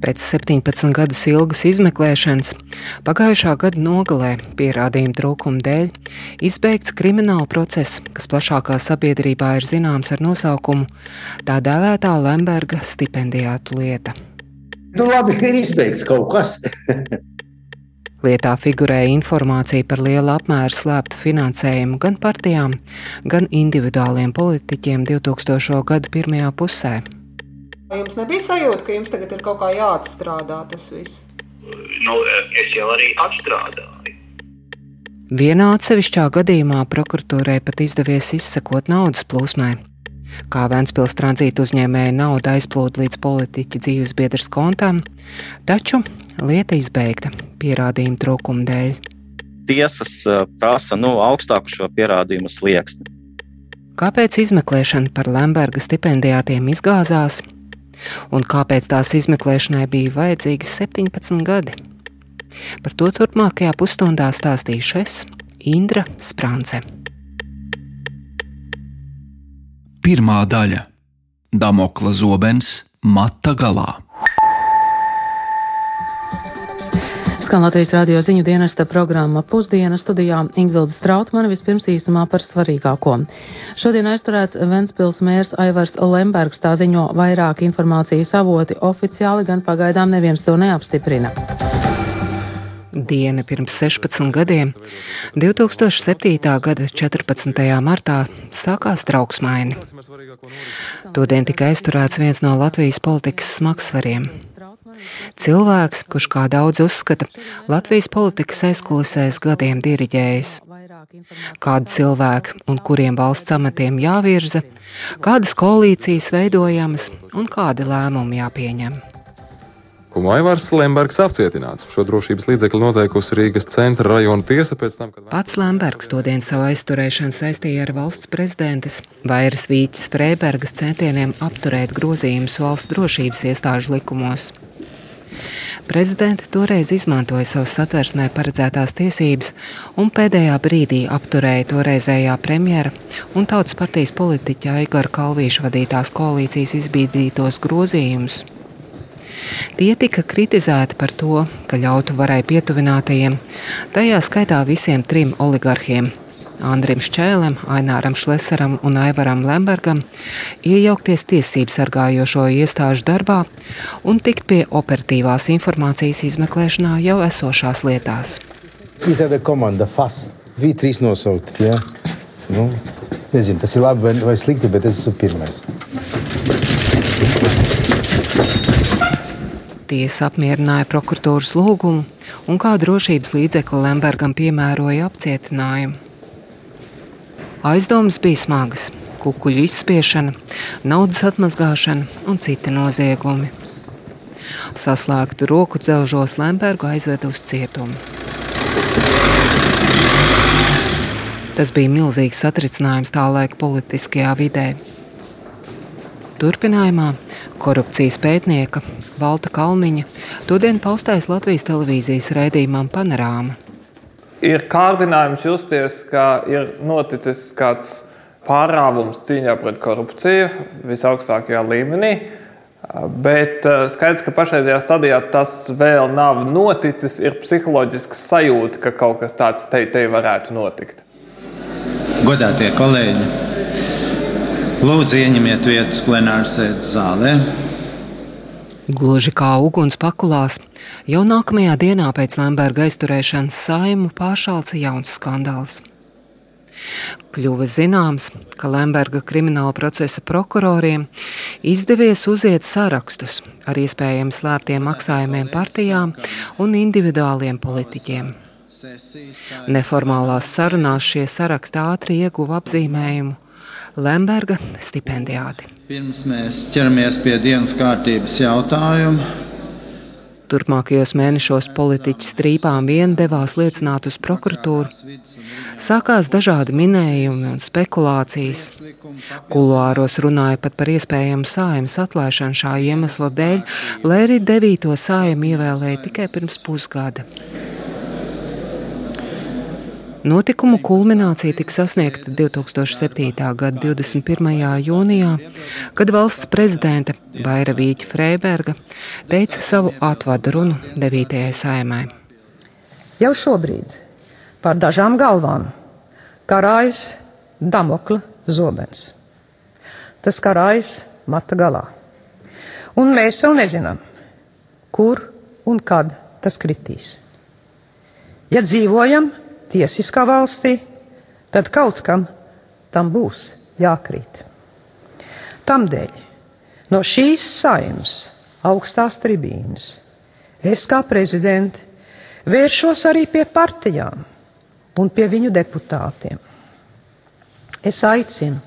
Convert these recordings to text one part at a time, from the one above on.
Pēc 17 gadus ilgas izmeklēšanas pagājušā gada nogalē pierādījumu trūkuma dēļ izbeigts krimināla process, kas plašākā sabiedrībā ir zināms ar nosaukumu tā dēvētā Lemberga stipendijātu lieta. Nu, labi, ir izbeigts kaut kas. Lietā figurēja informācija par lielu apmēru slēptu finansējumu gan partijām, gan individuāliem politiķiem 2000. gada pirmajā pusē. Jums nebija sajūta, ka jums tagad ir kaut kā jāatstrādā tas viss? Nu, es jau arī atstrādāju. Vienā atsevišķā gadījumā prokuratūrai pat izdevies izsekot naudas plūsmai. Kā Vēncpils tranzīta uzņēmēja nauda aizplūda līdz politiķa dzīves biedras kontam, taču lieta izbeigta pierādījumu trūkuma dēļ. Tiesas prasa nu, augstāku šo pierādījumu slieksni. Kāpēc izmeklēšana par Lemberga stipendijātiem izgāzās? Un kāpēc tās izmeklēšanai bija vajadzīgi 17 gadi. Par to turpmākajā pusstundā stāstīšu es, Indra Sprānce. Pirmā daļa - Damokla zobens mata galā. Skan Latvijas radio ziņu dienesta programma Pusdiena studijā Ingvilda Strautmane vispirms īsumā par svarīgāko. Šodien aizturēts Ventspils mērs Aivars Lembergs, tā ziņo vairāk informācijas avoti oficiāli, gan pagaidām neviens to neapstiprina. Diena pirms 16 gadiem, 2007. gada 14. martā, sākās trauksmaini. Todien tika aizturēts viens no Latvijas politikas smagsvariem Cilvēks, kurš kā daudz uzskata, Latvijas politikas aizkulisēs gadiem diriģējis. Kādi cilvēki un kuriem valsts amatiem jāvirza, kādas koalīcijas veidojamas un kādi lēmumi jāpieņem. Aivārs Lembergs apcietināts. Šo drošības līdzekli noteikusi Rīgas centra rajona tiesa pēc tam, kad. Pats Lembergs todien savu aizturēšanu saistīja ar valsts prezidentes Vairas Vīķis Freibergas centieniem apturēt grozījumus valsts drošības iestāžu likumos. Prezidente toreiz izmantoja savas satversmē paredzētās tiesības un pēdējā brīdī apturēja toreizējā premjera un tautas partijas politiķa Aigara Kalvīša vadītās koalīcijas izbīdītos grozījumus. Tie tika kritizēti par to, ka ļautu varai pietuvinātajiem, tajā skaitā visiem trim oligarhiem Andrim Šķēlem, Aināram Šlesaram un Aivaram Lembergam iejaukties tiesību sargājošo iestāžu darbā un tikt pie operatīvās informācijas izmeklēšanā jau esošās lietās. Ir tāda komanda FAS, V3 nosaukt. Ja? Nu, nezinu, tas ir labi vai, vai slikti, bet es esmu pirmais. Tiesa apmierināja prokuratūras lūgumu un kā drošības līdzekli Lembergam piemēroja apcietinājumu. Aizdomas bija smagas - kukuļu izspiešana, naudas atmazgāšana un citi noziegumi. Saslēgtu roku dzelžos Lembergu aizveda uz cietumu. Tas bija milzīgs satricinājums tā laika politiskajā vidē. Turpinājumā korupcijas pētnieka Valta Kalniņa todien paustais Latvijas televīzijas raidījumam Panorāma ir kārdinājums justies, ka ir noticis kāds pārāvums cīņā pret korupciju visaugstākajā līmenī. Bet eh, skaidrs, ka pašreizajā stadijā tas vēl nav noticis. Ir psiholoģiska sajūta, ka kaut kas tāds te, te varētu notikt. Godātie kolēģi, lūdzu ieņemiet vietas plenārsēdes zālē. Gluži kā uguns pakulās, jau nākamajā dienā pēc Lemberga aizturēšanas saimu pāršāca jauns skandāls. Kļuva zināms, ka Lemberga krimināla procesa prokuroriem izdevies uziet sarakstus ar iespējami slēptiem maksājumiem partijām un individuāliem politiķiem. Neformālās sarunās šie saraksti ātri ieguva apzīmējumu Lemberga stipendijāti. Pirms mēs ķeramies pie dienas kārtības jautājuma. Turpmākajos mēnešos politiķis strīpām vien devās liecināt uz prokuratūru. Sākās dažādi minējumi un spekulācijas. Kuluāros runāja pat par iespējamu sājumas atlaišanu šā iemesla dēļ, lai arī devīto sājumu ievēlēja tikai pirms pusgada. Notikumu kulminācija tika sasniegta 2007. gada 21. jūnijā, kad valsts prezidente Vaira Vīķa Freiberga teica savu atvadu runu 9. saimai. Jau šobrīd pār dažām galvām karājas Damokla zobens. Tas karājas mata galā. Un mēs vēl nezinām, kur un kad tas kritīs. Ja dzīvojam tiesiskā valstī, tad kaut kam tam būs jākrīt. Tamdēļ no šīs saimnes augstās tribīnes es kā prezidente vēršos arī pie partijām un pie viņu deputātiem. Es aicinu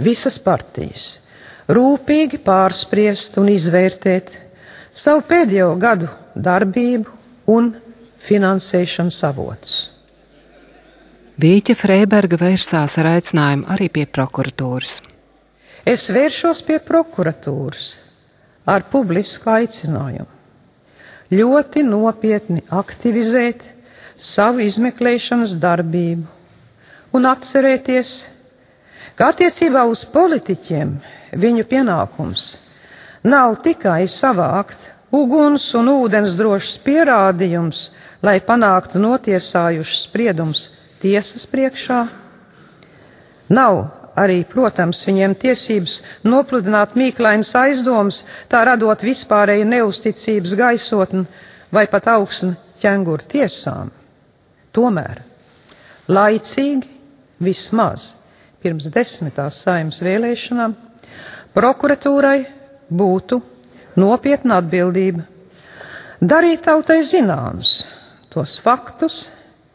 visas partijas rūpīgi pārspriest un izvērtēt savu pēdējo gadu darbību un finansēšanas avots. Vīķa Freiberga vērsās ar aicinājumu arī pie prokuratūras. Es vēršos pie prokuratūras ar publisku aicinājumu ļoti nopietni aktivizēt savu izmeklēšanas darbību un atcerēties, ka attiecībā uz politiķiem viņu pienākums nav tikai savākt uguns un ūdens drošs pierādījums, lai panāktu notiesājušas spriedums tiesas priekšā. Nav arī, protams, viņiem tiesības nopludināt mīklainas aizdomas, tā radot vispārēju neusticības gaisotni vai pat augstu ķenguru tiesām. Tomēr laicīgi vismaz pirms desmitās saimnes vēlēšanām prokuratūrai būtu nopietna atbildība darīt tautai zināms tos faktus,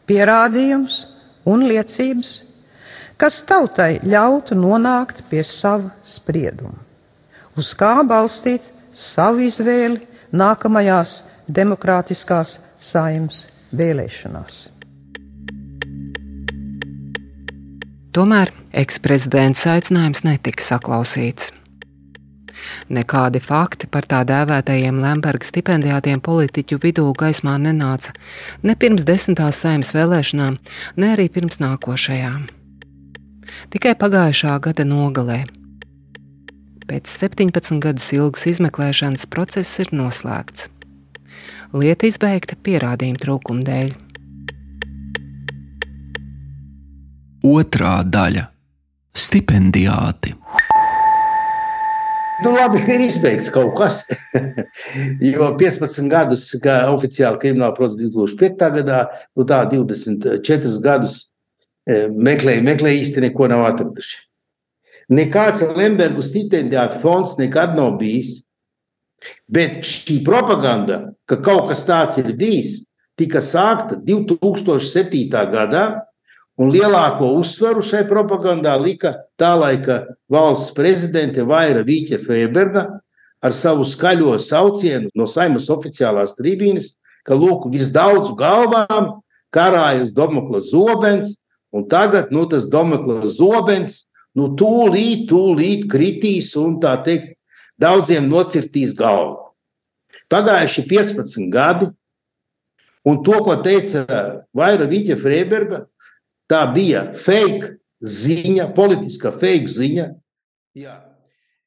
pierādījumus un liecības, kas tautai ļautu nonākt pie sava sprieduma, uz kā balstīt savu izvēli nākamajās demokrātiskās saimnes vēlēšanās. Tomēr eksprezidents aicinājums netika saklausīts. Nekādi fakti par tā dēvētajiem Lemberga stipendijātiem politiķu vidū gaismā nenāca ne pirms desmitās saimnes vēlēšanām, ne arī pirms nākošajām. Tikai pagājušā gada nogalē. Pēc 17 gadus ilgas izmeklēšanas process ir noslēgts. Lieta izbeigta pierādījuma trūkuma dēļ. Otrā daļa - stipendijāti. Nu, labi, ir izbeigts kaut kas. jo 15 gadus, kā oficiāli krimināla procesa 2005. gadā, nu tā 24 gadus meklēja, meklēja īsti neko nav atraduši. Nekāds Lembergu stipendiāta fonds nekad nav bijis. Bet šī propaganda, ka kaut kas tāds ir bijis, tika sākta 2007. gadā, Un lielāko uzsvaru šai propagandā lika tā laika valsts prezidente Vaira Vīķa Freiberga ar savu skaļo saucienu no saimas oficiālās tribīnes, ka lūk, visdaudz galvām karājas Domokla zobens, un tagad nu, tas Domokla zobens nu, tūlīt, tūlīt kritīs un tā teikt, daudziem nocirtīs galvu. Pagājuši 15 gadi, un to, ko teica Vaira Vīķa Freiberga, Tā bija fake ziņa, politiska fake ziņa. Jā.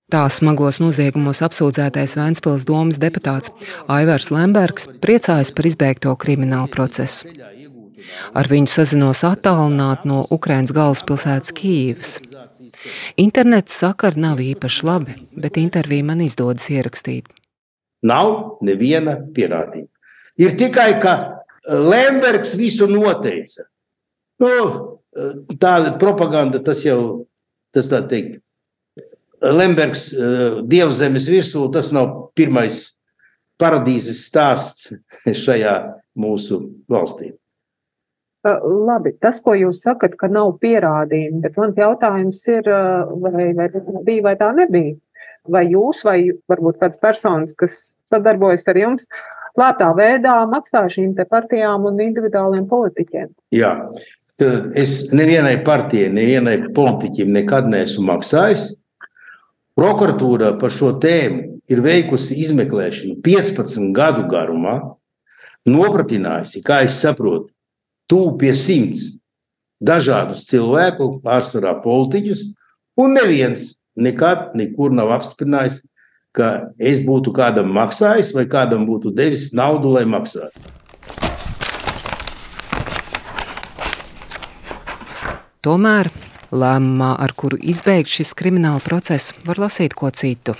Tā smagos noziegumos apsūdzētais Vēncpils domas deputāts Aivars Lembergs priecājas par izbeigto kriminālu procesu. Ar viņu sazinos attālināti no Ukrainas galvaspilsētas Kīivas. Internets sakari nav īpaši labi, bet interviju man izdodas ierakstīt. Nav neviena pierādījuma. Ir tikai, ka Lembergs visu noteica. Nu, tāda propaganda, tas jau, tas tā teikt, Lembergs, Dievzemes virsū, tas nav pirmais paradīzes stāsts šajā mūsu valstī. Labi, tas, ko jūs sakat, ka nav pierādījumi, bet mans jautājums ir, vai, vai tas bija vai tā nebija? Vai jūs, vai varbūt kāds personas, kas sadarbojas ar jums, klātā veidā maksā šīm te partijām un individuāliem politiķiem? Jā, Tad es nevienai partijai, nevienai politiķim nekad neesmu maksājis. Prokuratūra par šo tēmu ir veikusi izmeklēšanu 15 gadu garumā, nopratinājusi, kā es saprotu, tuvu pie simts dažādus cilvēkus, pārsvarā politiķus, un neviens nekad nekur nav apstiprinājis, ka es būtu kādam maksājis vai kādam būtu devis naudu, lai maksātu. Tomēr lēmumā, ar kuru izbeigt šis krimināla process, var lasīt ko citu.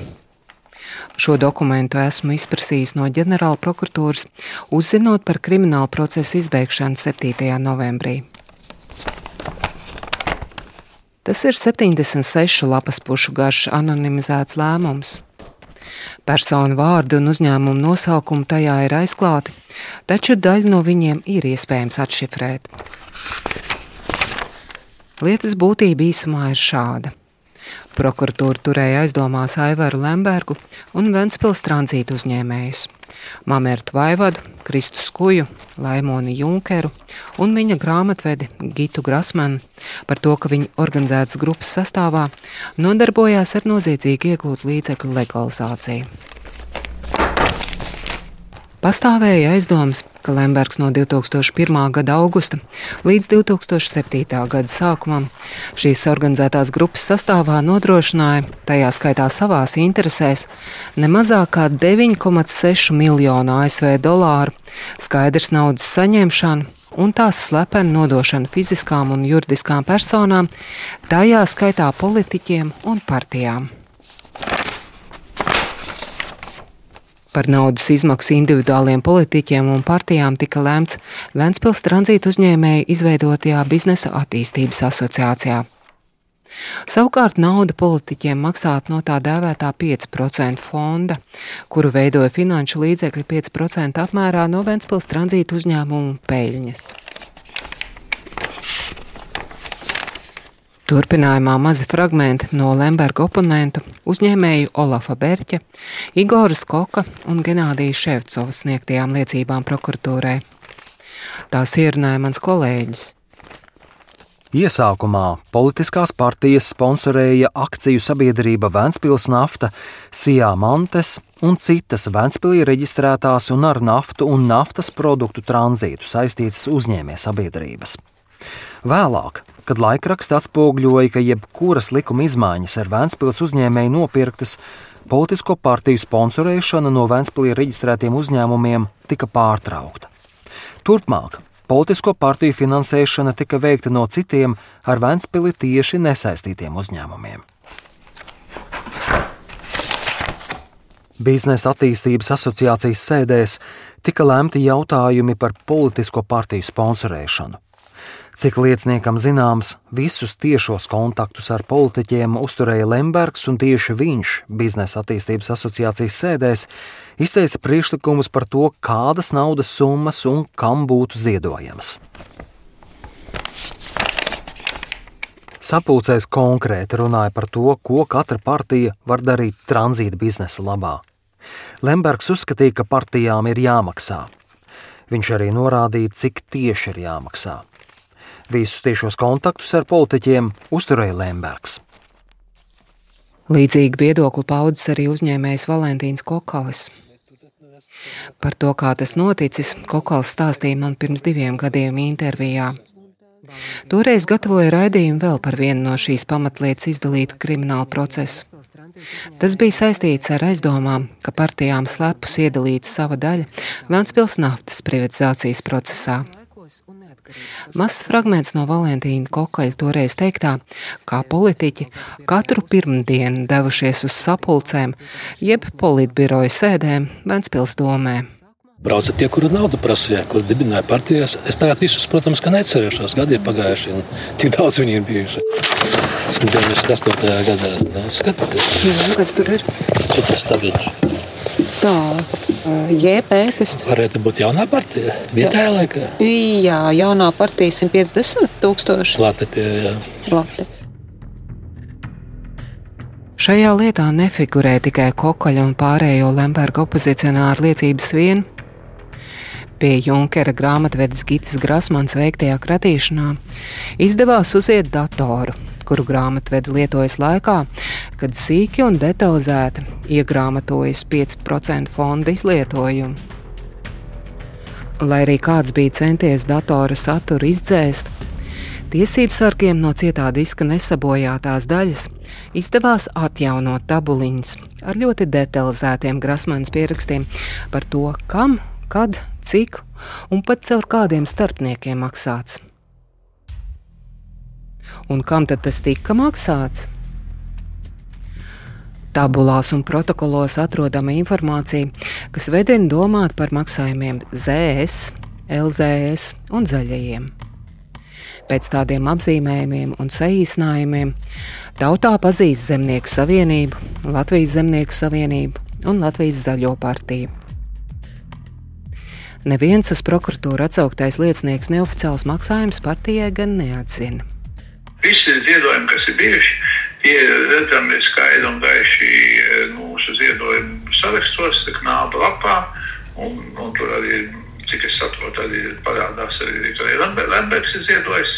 Šo dokumentu esmu izprasījis no ģenerāla prokuratūras, uzzinot par kriminālu procesu izbeigšanu 7. novembrī. Tas ir 76 lapas pušu garš anonimizēts lēmums. Personu vārdu un uzņēmumu nosaukumu tajā ir aizklāti, taču daļu no viņiem ir iespējams atšifrēt. Lietas būtība īsumā ir šāda. Prokuratūra turēja aizdomās Aivaru Lembergu un Ventspils tranzītu uzņēmējus - Mamertu Vaivadu, Kristu Skuju, Laimoni Junkeru un viņa grāmatvedi Gitu Grasmanu par to, ka viņi organizētas grupas sastāvā nodarbojās ar noziedzīgi iegūt līdzekļu legalizāciju. Pastāvēja aizdoms, ka Lembergs no 2001. gada augusta līdz 2007. gada sākumam šīs organizētās grupas sastāvā nodrošināja, tajā skaitā savās interesēs, ne mazāk kā 9,6 miljonu ASV dolāru skaidrs naudas saņemšanu un tās slepenu nodošanu fiziskām un juridiskām personām, tajā skaitā politiķiem un partijām. Par naudas izmaksu individuāliem politiķiem un partijām tika lemts Ventspils tranzīta uzņēmēju izveidotajā biznesa attīstības asociācijā. Savukārt nauda politiķiem maksātu no tā dēvētā 5% fonda, kuru veidoja finanšu līdzekļi 5% apmērā no Ventspils tranzīta uzņēmumu peļņas. Turpinājumā mazi fragmenti no Lemberga oponentu, uzņēmēju Olafa Berķa, Igoras Koka un Genādija Ševcova sniegtajām liecībām prokuratūrai. Tās ierunāja mans kolēģis. Iesākumā politiskās partijas sponsorēja akciju sabiedrība Vēncpils nafta, Sijā Mantes un citas Vēncpilī reģistrētās un ar naftu un naftas produktu tranzītu saistītas uzņēmē sabiedrības. Vēlāk kad laikraksts atspoguļoja, ka jebkuras likuma izmaiņas ar Vēncpils uzņēmēju nopirktas, politisko partiju sponsorēšana no Vēncpilī reģistrētiem uzņēmumiem tika pārtraukta. Turpmāk politisko partiju finansēšana tika veikta no citiem ar Vēncpili tieši nesaistītiem uzņēmumiem. Biznesa attīstības asociācijas sēdēs tika lemti jautājumi par politisko partiju sponsorēšanu. Cik lieciniekam zināms, visus tiešos kontaktus ar politiķiem uzturēja Lembergs, un tieši viņš Biznesa attīstības asociācijas sēdēs izteica priekšlikumus par to, kādas naudas summas un kam būtu ziedojamas. Sapulcēs konkrēti runāja par to, ko katra partija var darīt tranzīta biznesa labā. Lembergs uzskatīja, ka partijām ir jāmaksā. Viņš arī norādīja, cik tieši ir jāmaksā. Visus tiešos kontaktus ar politiķiem uzturēja Lembergs. Līdzīgu viedokli paudzis arī uzņēmējs Valentīns Kokalis. Par to, kā tas noticis, Kokals stāstīja man pirms diviem gadiem intervijā. Toreiz gatavoja raidījumu vēl par vienu no šīs pamatlietas izdalītu kriminālu procesu. Tas bija saistīts ar aizdomām, ka partijām slepus iedalīta sava daļa Vēncpils naftas privatizācijas procesā. Mazs fragments no Valentīna Kokaļa toreiz teiktā, kā politiķi katru pirmdienu devušies uz sapulcēm, jeb politbiroja sēdēm Ventspils domē. Brauca tie, kuri naudu prasīja, kur dibināja partijas. Es tagad visus, protams, neatcerēšos. Gadi ir pagājuši, un tik daudz viņi ir bijuši. 98. gadā. Skatieties, kas tur ir? Super stabiņš. Tā, JP, kas varētu būt jaunā partija. Vietējā laikā. Jā, jaunā partija 150 tūkstoši. Lati. Šajā lietā nefigurē tikai Kokaļa un pārējo Lemberga opozicionāru liecības vien. Pie Junkera grāmatvedes Gitas Grasmans veiktajā kratīšanā izdevās uziet datoru, kuru grāmatvedi lietojas laikā, kad sīki un detalizēti iegrāmatojas 5% fonda izlietojumu. Lai arī kāds bija centies datora saturu izdzēst, Tiesībsargiem no cietā diska nesabojātās daļas izdevās atjaunot tabuliņas ar ļoti detalizētiem grasmanas pierakstiem par to, kam, kad, cik un pat caur kādiem starpniekiem maksāts. Un kam tad tas tika maksāts? Tabulās un protokolos atrodama informācija, kas vedina domāt par maksājumiem ZS, LZS un zaļajiem. Pēc tādiem apzīmējumiem un saīsinājumiem tautā pazīst Zemnieku savienību, Latvijas Zemnieku savienību un Latvijas Zaļo partiju. Neviens uz prokuratūru atsauktais liecinieks neoficiāls maksājums partijai gan neatzina. Visi ziedojumi, kas ir bijuši, tie redzami skaidri un gaiši e, mūsu ziedojumu sarakstos, knāpa lapā. Un, un tur arī, cik es saprotu, arī parādās arī, arī Lembergs ir ziedojis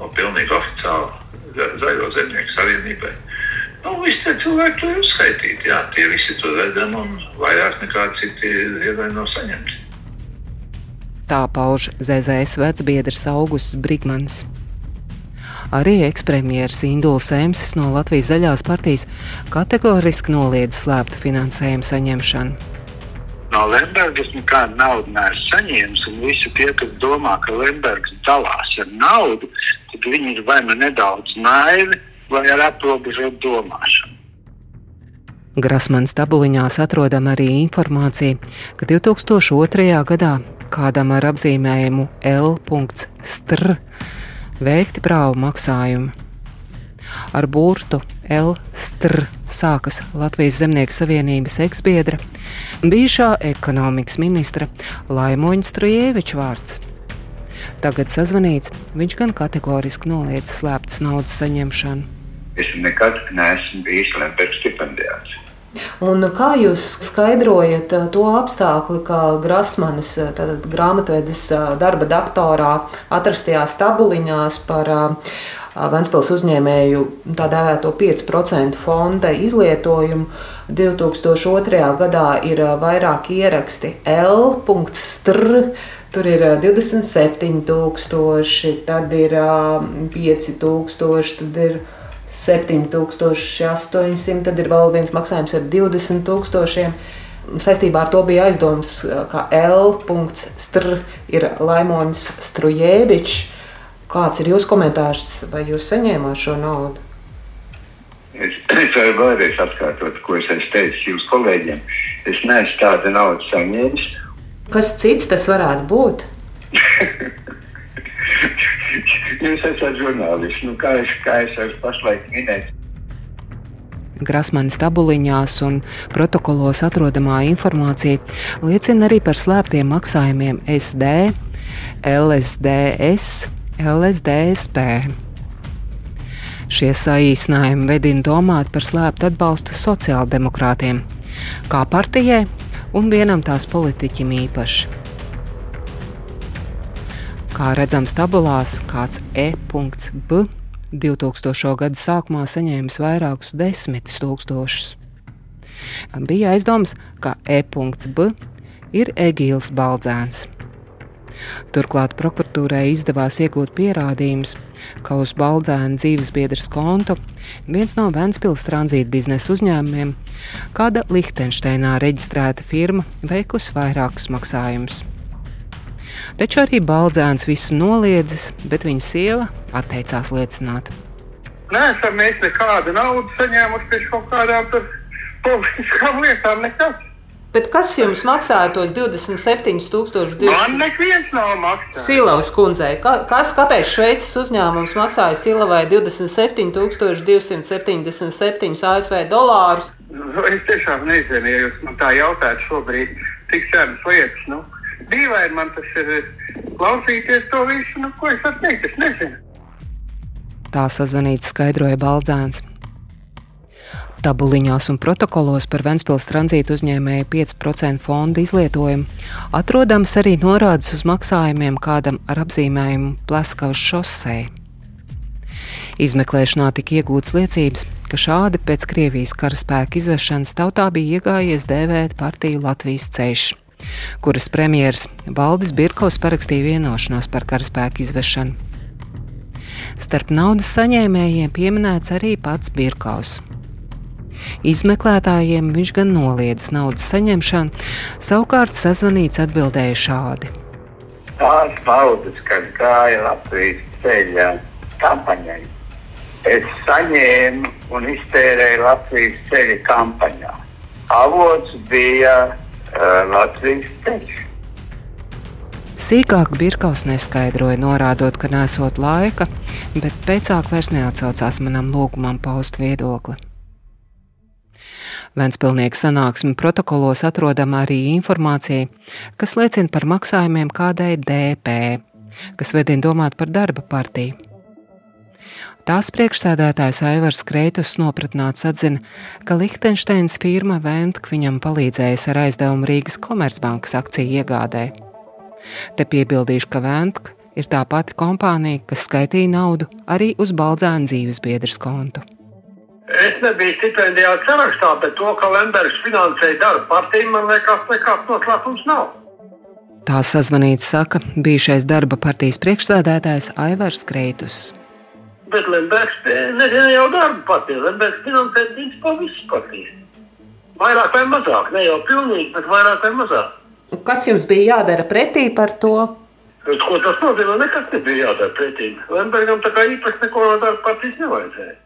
no pilnīgi oficiāli Zaļo zemnieku savienībai. Nu, visi tie cilvēki tur ir uzskaitīti. Jā, tie visi tur redzami un vairāk nekā citi ziedojumi nav saņemti. Tā pauž ZZS vecbiedrs Augusts Brigmans. Arī ekspremjeras Induls Emsis no Latvijas zaļās partijas kategoriski noliedz slēptu finansējumu saņemšanu. No Lembergas nekādu naudu neesmu saņēmis, un visi tie, kas domā, ka Lembergs dalās ar naudu, tad viņi ir vai nu nedaudz naivi, vai ar aprobežotu domāšanu. Grasmanas tabuliņās atrodama arī informācija, ka 2002. gadā kādam ar apzīmējumu L.str veikti prāvu maksājumi. Ar burtu L-str sākas Latvijas Zemnieku savienības eksbiedra, bijušā ekonomikas ministra Laimoņa Strujēviča vārds. Tagad sazvanīts, viņš gan kategoriski noliedz slēptas naudas saņemšanu. Es nekad neesmu bijis Lemberga stipendijāts. Un kā jūs skaidrojat uh, to apstākļu, ka Grasmanis uh, grāmatvedes uh, darba doktorā atrastajās tabuliņās par Ventspils uzņēmēju tā dēvēto 5% fonda izlietojumu 2002. gadā ir vairāki ieraksti L.str. Tur ir 27,000, tad ir 5,000, tad ir 7800, tad ir vēl viens maksājums ar 20,000. Saistībā ar to bija aizdoms, ka L.str ir Laimons Strujēvičs. Kāds ir jūsu komentārs, vai jūs saņēmāt šo naudu? Es, es varu vēlreiz atkārtot, ko es teicu jūsu kolēģiem. Es neesmu tādu naudu saņēmis. Kas cits tas varētu būt? Jūs esat žurnālists. Nu, kā, es, kā es esmu pašlaik minējis. Grasmanis tabuliņās un protokolos atrodamā informācija liecina arī par slēptiem maksājumiem SD, LSDS, LSDSP. Šie saīsinājumi vedina domāt par slēptu atbalstu sociāldemokrātiem, kā partijai un vienam tās politiķim īpaši. Kā redzams tabulās, kāds E.B. 2000. gada sākumā saņēmis vairākus desmitus tūkstošus. Bija aizdoms, ka E.B. ir Egīls Baldzēns. Turklāt prokuratūrai izdevās iegūt pierādījumus, ka uz Baldzēna dzīvesbiedras kontu viens no Vēncpils tranzīta biznesa uzņēmumiem, kāda Lihtensteinā reģistrēta firma, veikusi vairākus maksājumus. Taču arī Baldzēns visu noliedzis, bet viņa sieva atteicās liecināt. Nē, esam mēs nekādu naudu saņēmuši pēc kaut kādām politiskām lietām. Nekas. Bet kas jums maksāja tos 27,200? Man neviens nav maksājis. Silavas kundzei. Ka, kas, kāpēc Šveices uzņēmums maksāja Silavai 27,277 ASV dolārus? Nu, es tiešām nezinu, ja jūs man tā jautājat šobrīd tik senas lietas. Nu dīvaini man tas ir klausīties to visu, nu, ko es varu teikt, es nezinu. Tā sazvanīts skaidroja Baldzēns. Tabuliņās un protokolos par Ventspils tranzītu uzņēmēju 5% fondu izlietojumu atrodams arī norādes uz maksājumiem kādam ar apzīmējumu Pleskavas šosei. Izmeklēšanā tika iegūtas liecības, ka šādi pēc Krievijas karaspēka izvešanas tautā bija iegājies dēvēt partiju Latvijas ceļš kuras premjeras Valdis Birkovs parakstīja vienošanos par karaspēku izvešanu. Starp naudas saņēmējiem pieminēts arī pats Birkaus. Izmeklētājiem viņš gan noliedz naudas saņemšanu, savukārt sazvanīts atbildēja šādi. Tās paudzes, kas gāja Latvijas ceļā kampaņai, es saņēmu un iztērēju Latvijas ceļa kampaņā. Avots bija uh, Latvijas ceļš. Sīkāk Birkaus neskaidroja, norādot, ka nesot laika, bet pēcāk vairs neatsaucās manam lūgumam paust viedokli. Ventspilnieka sanāksmi protokolos atrodama arī informācija, kas liecina par maksājumiem kādai DP, kas vedina domāt par darba partiju. Tās priekšsēdētājs Aivars Kreitus nopratnāts atzina, ka Lichtensteins firma Ventk viņam palīdzējis ar aizdevumu Rīgas Komercbankas akciju iegādē. Te piebildīšu, ka Ventk ir tā pati kompānija, kas skaitīja naudu arī uz Balzāna dzīves biedras kontu. Es nebiju stipendijāts sarakstā, bet to, ka Lembergs finansēja darba partiju, man liekas, nekāds noslēpums nav. Tā sazvanīts saka bijušais darba partijas priekšsēdētājs Aivars Kreitus. Bet Lembergs nezina jau darba partiju. Lembergs finansē principā visas partijas. Vairāk vai mazāk, ne jau pilnīgi, bet vairāk vai mazāk. Kas jums bija jādara pretī par to? Bet, ko tas nozīmē? Nekas nebija jādara pretī. Lembergam tā kā īpaši neko no darba partijas nevajadzēja.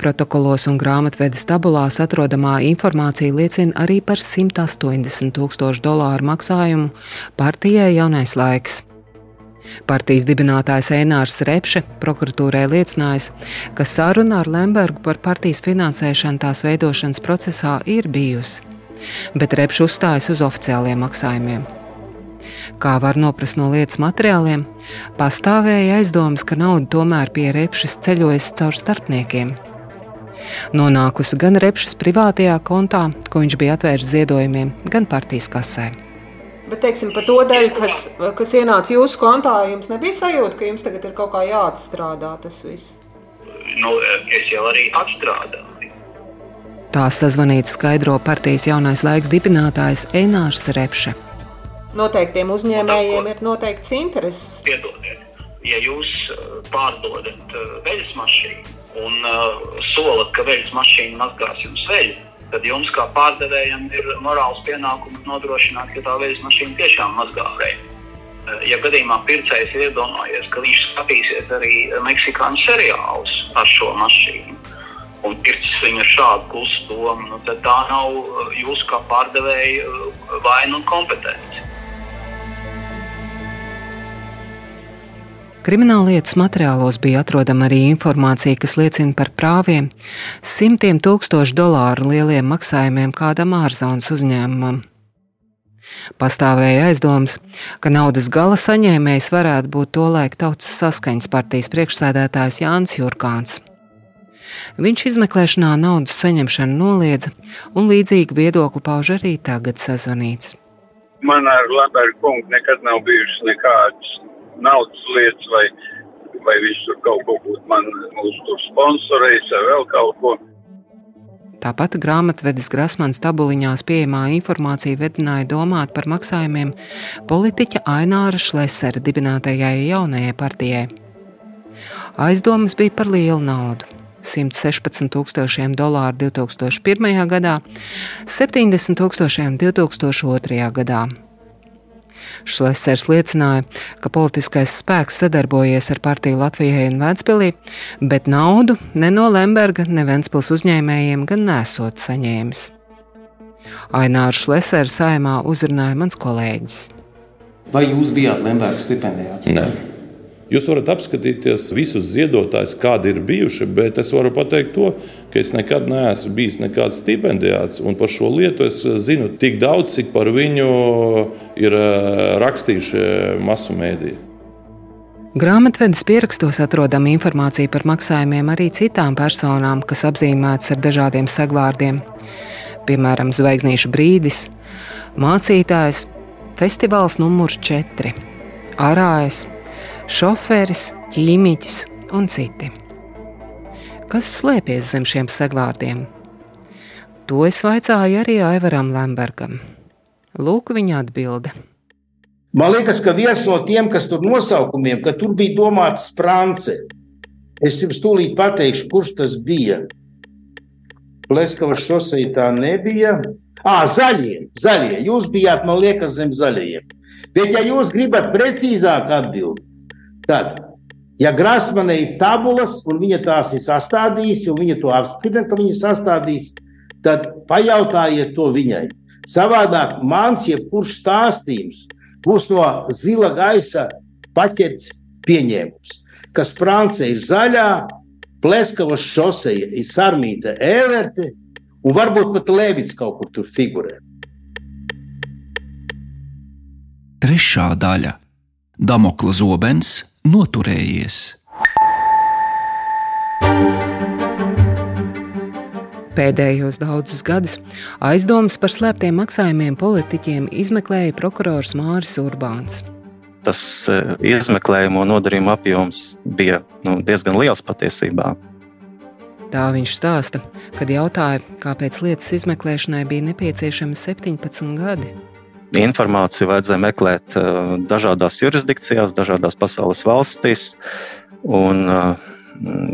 Protokolos un grāmatvedes tabulās atrodamā informācija liecina arī par 180 tūkstošu dolāru maksājumu partijai Jaunais laiks. Partijas dibinātājs Einārs Repše prokuratūrai liecinājis, ka saruna ar Lembergu par partijas finansēšanu tās veidošanas procesā ir bijusi, bet Repše uzstājas uz oficiāliem maksājumiem. Kā var noprast no lietas materiāliem, pastāvēja aizdomas, ka nauda tomēr pie Repšas ceļojas caur starpniekiem nonākusi gan Repšas privātajā kontā, ko viņš bija atvērts ziedojumiem, gan partijas kasē. Bet, teiksim, par to daļu, kas, kas ienāca jūsu kontā, jums nebija sajūta, ka jums tagad ir kaut kā jāatstrādā tas viss? Nu, es jau arī atstrādāju. Tā sazvanīts skaidro partijas jaunais laiks dibinātājs Einārs Repše. Noteiktiem uzņēmējiem ir noteikts intereses. Piedodiet, ja jūs pārdodat veļas mašīnu, un uh, solat, ka veļas mašīna mazgās jums veļu, tad jums kā pārdevējam ir morāls pienākums nodrošināt, ka tā veļas mašīna tiešām mazgā veļu. Uh, ja gadījumā pircējs ir iedomājies, ka viņš skatīsies arī meksikāņu seriālus ar šo mašīnu, un pircis viņu šādu klusu domu, nu, tad tā nav uh, jūsu kā pārdevēja uh, vaina un kompetence. Krimināllietas materiālos bija atrodama arī informācija, kas liecina par prāviem, simtiem tūkstošu dolāru lieliem maksājumiem kādam ārzonas uzņēmumam. Pastāvēja aizdoms, ka naudas gala saņēmējs varētu būt tolaik Tautas saskaņas partijas priekšsēdētājs Jānis Jurkāns. Viņš izmeklēšanā naudas saņemšanu noliedza, un līdzīgu viedokli pauž arī tagad sazvanīts. Man ar Lambertu kungu nekad nav bijušas nekādas naudas lietas, vai, vai viņš tur kaut ko būtu man sponsorējis vai vēl kaut ko. Tāpat grāmatvedis Grasmans tabuliņās pieejamā informācija vedināja domāt par maksājumiem politiķa Aināra Šlesera dibinātajai jaunajai partijai. Aizdomas bija par lielu naudu. 116 tūkstošiem dolāru 2001. gadā, 70 tūkstošiem 2002. gadā. Šlesers liecināja, ka politiskais spēks sadarbojies ar partiju Latvijai un Vēnspilī, bet naudu ne no Lemberga, ne Vēnspils uzņēmējiem gan nesot saņēmis. Aināru Šlesers saimā uzrunāja mans kolēģis. Vai jūs bijāt Lemberga stipendijāts? Nē. Jūs varat apskatīties visus ziedotājus, kādi ir bijuši, bet es varu pateikt to, ka es nekad neesmu bijis nekāds stipendijāts, par šo lietu es zinu tik daudz, cik par viņu ir eh, rakstījuši masu mēdīji. Grāmatvedes pierakstos atrodama informācija par maksājumiem arī citām personām, kas apzīmētas ar dažādiem segvārdiem, piemēram, Zvaigznīšu brīdis, mācītājs, festivāls numurs 4, arājas, šoferis, ķīmiķis un citi. Kas slēpjas zem šiem segvārdiem? To es vaicāju arī Aivaram Lembergam. Lūk, viņa atbilde. Man liekas, ka viens no tiem, kas tur nosaukumiem, ka tur bija domāts Sprānce. Es jums tūlīt pateikšu, kurš tas bija. Pleskavas šosei tā nebija. Ā, zaļie, zaļie. Jūs bijāt, man liekas, zem zaļajiem. Bet, ja jūs gribat precīzāk atbildēt, tad, ja Grasmanē ir tabulas un viņa tās ir sastādījusi, un viņa to apstiprina, ka viņa sastādīs, tad pajautājiet to viņai. Savādāk mans jebkurš stāstījums būs no zila gaisa paķerts pieņēmums, ka Sprānce ir zaļā, Pleskavas šoseja ir sarmīta ēlerte, un varbūt pat Lēvits kaut kur tur figurē. Trešā daļa - Damokla zobens noturējies. Pēdējos daudzus gadus aizdomas par slēptiem maksājumiem politiķiem izmeklēja prokurors Māris Urbāns. Tas e, izmeklējumu un nodarījumu apjoms bija nu, diezgan liels patiesībā. Tā viņš stāsta, kad jautāja, kāpēc lietas izmeklēšanai bija nepieciešami 17 gadi. Informāciju vajadzēja meklēt e, dažādās jurisdikcijās, dažādās pasaules valstīs. Un, uh,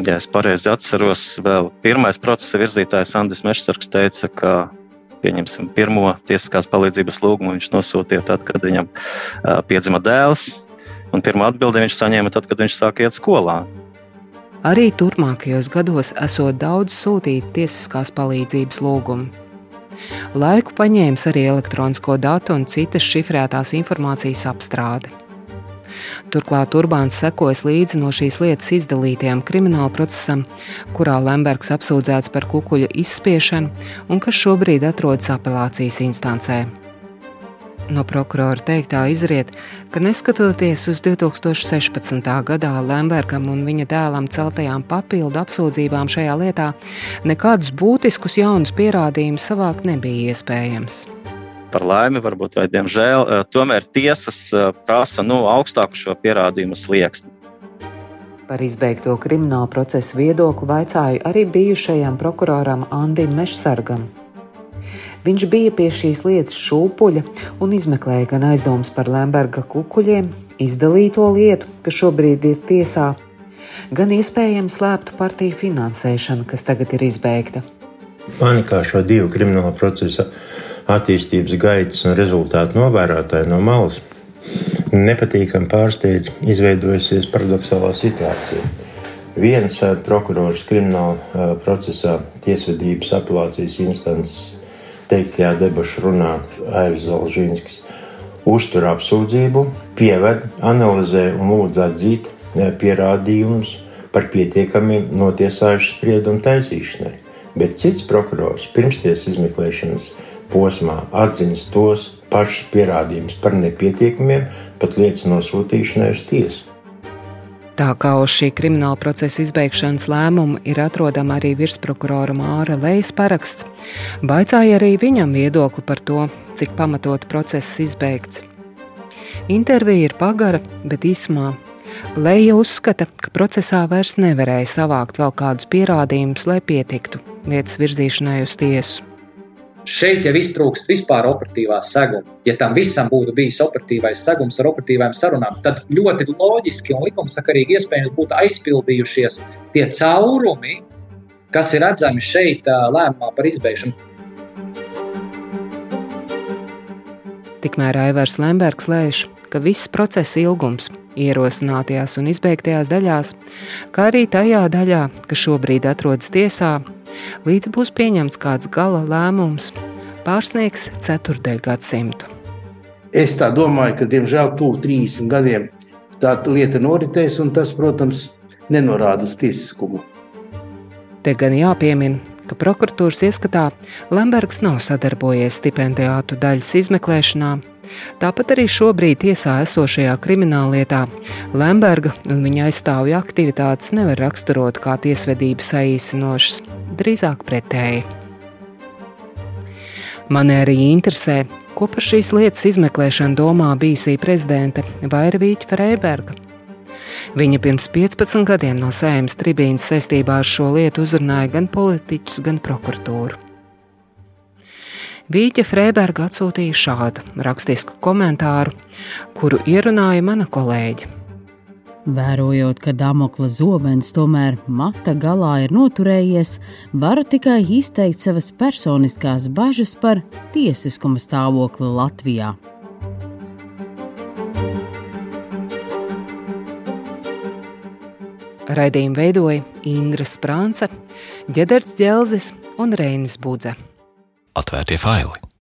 ja es pareizi atceros, vēl pirmais procesa virzītājs Andris Mešsargs teica, ka pieņemsim pirmo tiesiskās palīdzības lūgumu viņš nosūtīja tad, kad viņam uh, piedzima dēls, un pirmo atbildi viņš saņēma tad, kad viņš sāka iet skolā. Arī turpmākajos gados esot daudz sūtīt tiesiskās palīdzības lūgumu. Laiku paņēmis arī elektronisko datu un citas šifrētās informācijas apstrādi. Turklāt Urbāns sekojas līdzi no šīs lietas izdalītajam krimināla procesam, kurā Lembergs apsūdzēts par kukuļu izspiešanu un kas šobrīd atrodas apelācijas instancē. No prokurora teiktā izriet, ka neskatoties uz 2016. gadā Lembergam un viņa dēlam celtajām papildu apsūdzībām šajā lietā, nekādus būtiskus jaunus pierādījumus savākt nebija iespējams par laimi, varbūt vai diemžēl, eh, tomēr tiesas eh, prasa nu, augstāku šo pierādījumu slieksni. Par izbeigto kriminālu procesu viedokli vaicāju arī bijušajam prokuroram Andim Mešsargam. Viņš bija pie šīs lietas šūpuļa un izmeklēja gan aizdomas par Lemberga kukuļiem, izdalīto lietu, kas šobrīd ir tiesā, gan iespējams slēptu partiju finansēšanu, kas tagad ir izbeigta. Man kā šo divu kriminālu procesu attīstības gaitas un rezultātu novērotāji no malas, nepatīkami pārsteidz izveidojusies paradoxālā situācija. Viens prokurors krimināla procesā tiesvedības apelācijas instances teiktajā debašu runā Aivis Zalžīnskis uztur apsūdzību, pieved, analizē un lūdz atzīt pierādījumus par pietiekamiem notiesājušu spriedumu taisīšanai, bet cits prokurors pirmsties izmeklēšanas posmā atzinis tos pašus pierādījumus par nepietiekamiem pat lietas nosūtīšanai uz tiesu. Tā kā uz šī krimināla procesa izbeigšanas lēmumu ir atrodama arī virsprokurora Māra Lejas paraksts, baicāja arī viņam viedokli par to, cik pamatot process izbeigts. Intervija ir pagara, bet īsumā Leja uzskata, ka procesā vairs nevarēja savākt vēl kādus pierādījumus, lai pietiktu lietas virzīšanai uz tiesu. Šeit jau iztrūkst vispār operatīvā seguma. Ja tam visam būtu bijis operatīvais segums ar operatīvām sarunām, tad ļoti loģiski un likumsakarīgi iespējams būtu aizpildījušies tie caurumi, kas ir redzami šeit lēmumā par izbeigšanu. Tikmēr Aivars Lembergs lēš, ka viss procesa ilgums ierosinātajās un izbeigtajās daļās, kā arī tajā daļā, kas šobrīd atrodas tiesā, līdz būs pieņemts kāds gala lēmums, pārsniegs ceturdaļgadsimtu. Es tā domāju, ka diemžēl tuvu 30 gadiem tā lieta noritēs, un tas, protams, nenorāda uz tiesiskumu. Te gan jāpiemina, ka prokuratūras ieskatā Lembergs nav sadarbojies stipendijātu daļas izmeklēšanā. Tāpat arī šobrīd tiesā esošajā krimināllietā Lemberga un viņa aizstāvju aktivitātes nevar raksturot kā tiesvedību saīsinošas drīzāk pretēji. Mani arī interesē, ko par šīs lietas izmeklēšanu domā bijusī prezidente Vairvīķa Freiberga. Viņa pirms 15 gadiem no sēmas tribīnas saistībā ar šo lietu uzrunāja gan politiķus, gan prokuratūru. Vīķa Freiberga atsūtīja šādu rakstisku komentāru, kuru ierunāja mana kolēģe. Vērojot, ka Damokla zobens tomēr mata galā ir noturējies, varu tikai izteikt savas personiskās bažas par tiesiskuma stāvokli Latvijā. Raidījumu veidoja Indra Sprānce, Ģederts Dzelzis un Reinis Budze. Atvērtie faili!